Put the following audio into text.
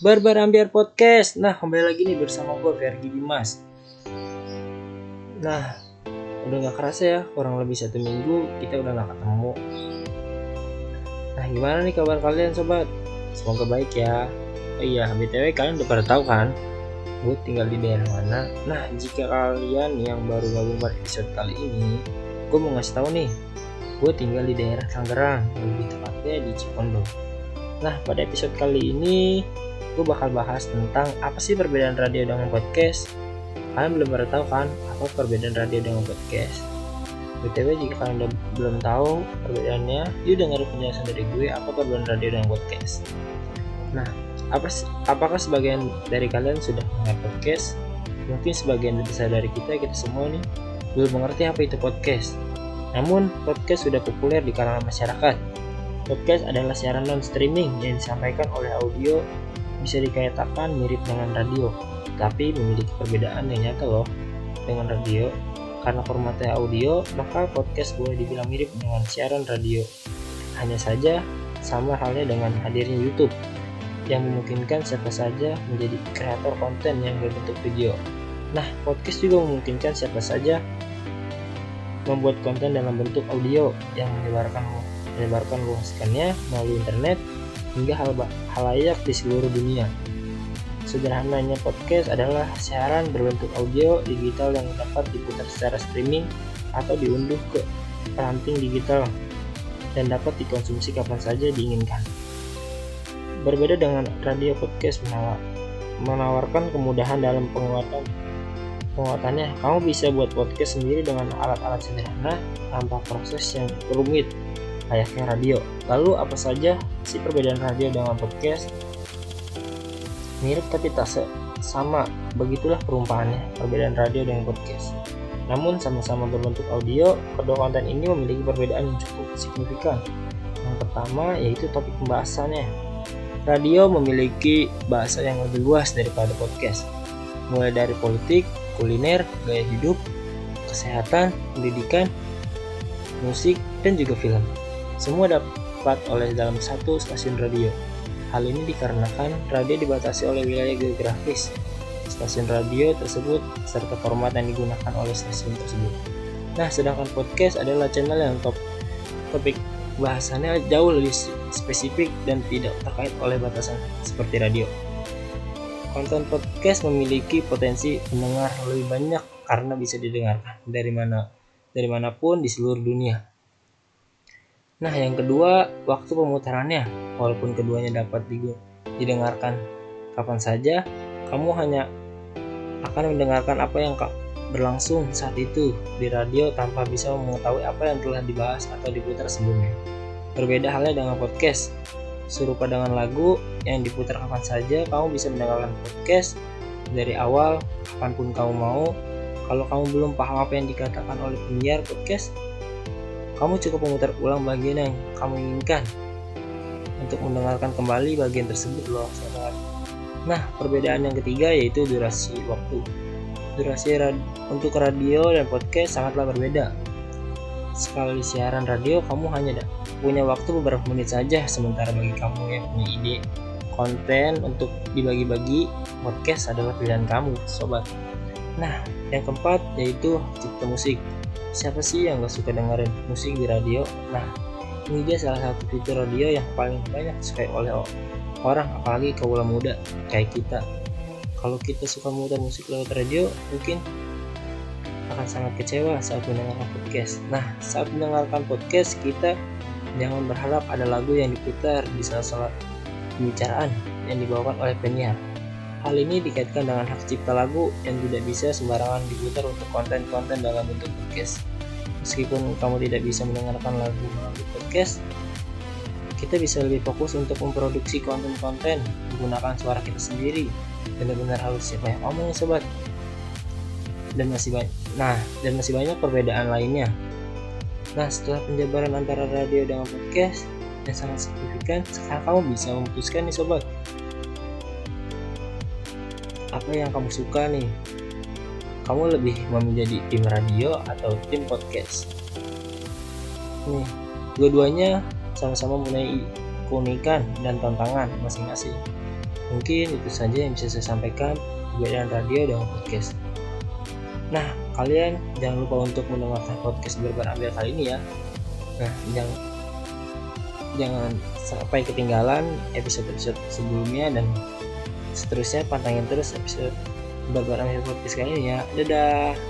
Barbar Ambiar Podcast. Nah, kembali lagi nih bersama gue Fergi Dimas. Nah, udah gak kerasa ya, kurang lebih satu minggu kita udah gak ketemu. Nah, gimana nih kabar kalian sobat? Semoga baik ya. Oh iya, BTW kalian udah pada tahu kan? Gue tinggal di daerah mana? Nah, jika kalian yang baru gabung pada episode kali ini, gue mau ngasih tahu nih, gue tinggal di daerah Tangerang, lebih tepatnya di Cipondo. Nah, pada episode kali ini gue bakal bahas tentang apa sih perbedaan radio dengan podcast. Kalian belum pernah tahu kan apa perbedaan radio dengan podcast? BTW jika kalian udah belum tahu perbedaannya, yuk dengar penjelasan dari gue apa perbedaan radio dengan podcast. Nah, apa apakah sebagian dari kalian sudah mengenal podcast? Mungkin sebagian besar dari kita kita semua nih belum mengerti apa itu podcast. Namun, podcast sudah populer di kalangan masyarakat. Podcast adalah siaran non-streaming yang disampaikan oleh audio bisa dikatakan mirip dengan radio, tapi memiliki perbedaan yang nyata loh dengan radio. Karena formatnya audio, maka podcast boleh dibilang mirip dengan siaran radio. Hanya saja, sama halnya dengan hadirnya YouTube, yang memungkinkan siapa saja menjadi kreator konten yang berbentuk video. Nah, podcast juga memungkinkan siapa saja membuat konten dalam bentuk audio yang menyebarkan menyebarkan luaskannya melalui internet hingga hal halayak di seluruh dunia. Sederhananya podcast adalah siaran berbentuk audio digital yang dapat diputar secara streaming atau diunduh ke ranting digital dan dapat dikonsumsi kapan saja diinginkan. Berbeda dengan radio podcast menawarkan kemudahan dalam penguatan penguatannya. Kamu bisa buat podcast sendiri dengan alat-alat sederhana tanpa proses yang rumit layaknya radio. Lalu apa saja sih perbedaan radio dengan podcast? Mirip tapi tak sama, begitulah perumpamannya perbedaan radio dengan podcast. Namun sama-sama berbentuk audio, kedua konten ini memiliki perbedaan yang cukup signifikan. Yang pertama yaitu topik pembahasannya. Radio memiliki bahasa yang lebih luas daripada podcast, mulai dari politik, kuliner, gaya hidup, kesehatan, pendidikan, musik, dan juga film. Semua dapat oleh dalam satu stasiun radio. Hal ini dikarenakan radio dibatasi oleh wilayah geografis stasiun radio tersebut serta format yang digunakan oleh stasiun tersebut. Nah, sedangkan podcast adalah channel yang top topik bahasannya jauh lebih spesifik dan tidak terkait oleh batasan seperti radio. Konten podcast memiliki potensi pendengar lebih banyak karena bisa didengarkan dari mana dari mana pun di seluruh dunia. Nah, yang kedua, waktu pemutarannya. Walaupun keduanya dapat didengarkan kapan saja, kamu hanya akan mendengarkan apa yang berlangsung saat itu di radio tanpa bisa mengetahui apa yang telah dibahas atau diputar sebelumnya. Berbeda halnya dengan podcast. Serupa dengan lagu yang diputar kapan saja, kamu bisa mendengarkan podcast dari awal kapan pun kamu mau. Kalau kamu belum paham apa yang dikatakan oleh penyiar podcast, kamu cukup memutar ulang bagian yang kamu inginkan untuk mendengarkan kembali bagian tersebut loh saudara. Nah, perbedaan yang ketiga yaitu durasi waktu. Durasi rad untuk radio dan podcast sangatlah berbeda. Sekali siaran radio, kamu hanya punya waktu beberapa menit saja, sementara bagi kamu yang punya ide konten untuk dibagi-bagi, podcast adalah pilihan kamu, sobat. Nah, yang keempat yaitu cipta musik siapa sih yang gak suka dengerin musik di radio? Nah ini dia salah satu fitur radio yang paling banyak disukai oleh orang apalagi kaula muda kayak kita. Kalau kita suka muda musik lewat radio mungkin akan sangat kecewa saat mendengarkan podcast. Nah saat mendengarkan podcast kita jangan berharap ada lagu yang diputar di salah-salah pembicaraan yang dibawakan oleh penyiar Hal ini dikaitkan dengan hak cipta lagu yang tidak bisa sembarangan diputar untuk konten-konten dalam bentuk podcast. Meskipun kamu tidak bisa mendengarkan lagu melalui podcast, kita bisa lebih fokus untuk memproduksi konten-konten menggunakan suara kita sendiri. Benar-benar harus siapa yang ngomong sobat. Dan masih banyak. Nah, dan masih banyak perbedaan lainnya. Nah, setelah penjabaran antara radio dengan podcast yang sangat signifikan, sekarang kamu bisa memutuskan nih sobat apa yang kamu suka nih kamu lebih mau menjadi tim radio atau tim podcast nih dua-duanya sama-sama mempunyai keunikan dan tantangan masing-masing Mungkin itu saja yang bisa saya sampaikan perbedaan radio dan podcast. Nah, kalian jangan lupa untuk mendengarkan podcast ambil kali ini ya. Nah, jangan jangan sampai ketinggalan episode-episode sebelumnya dan seterusnya pantangin terus episode ambil podcast kali ini ya. Dadah.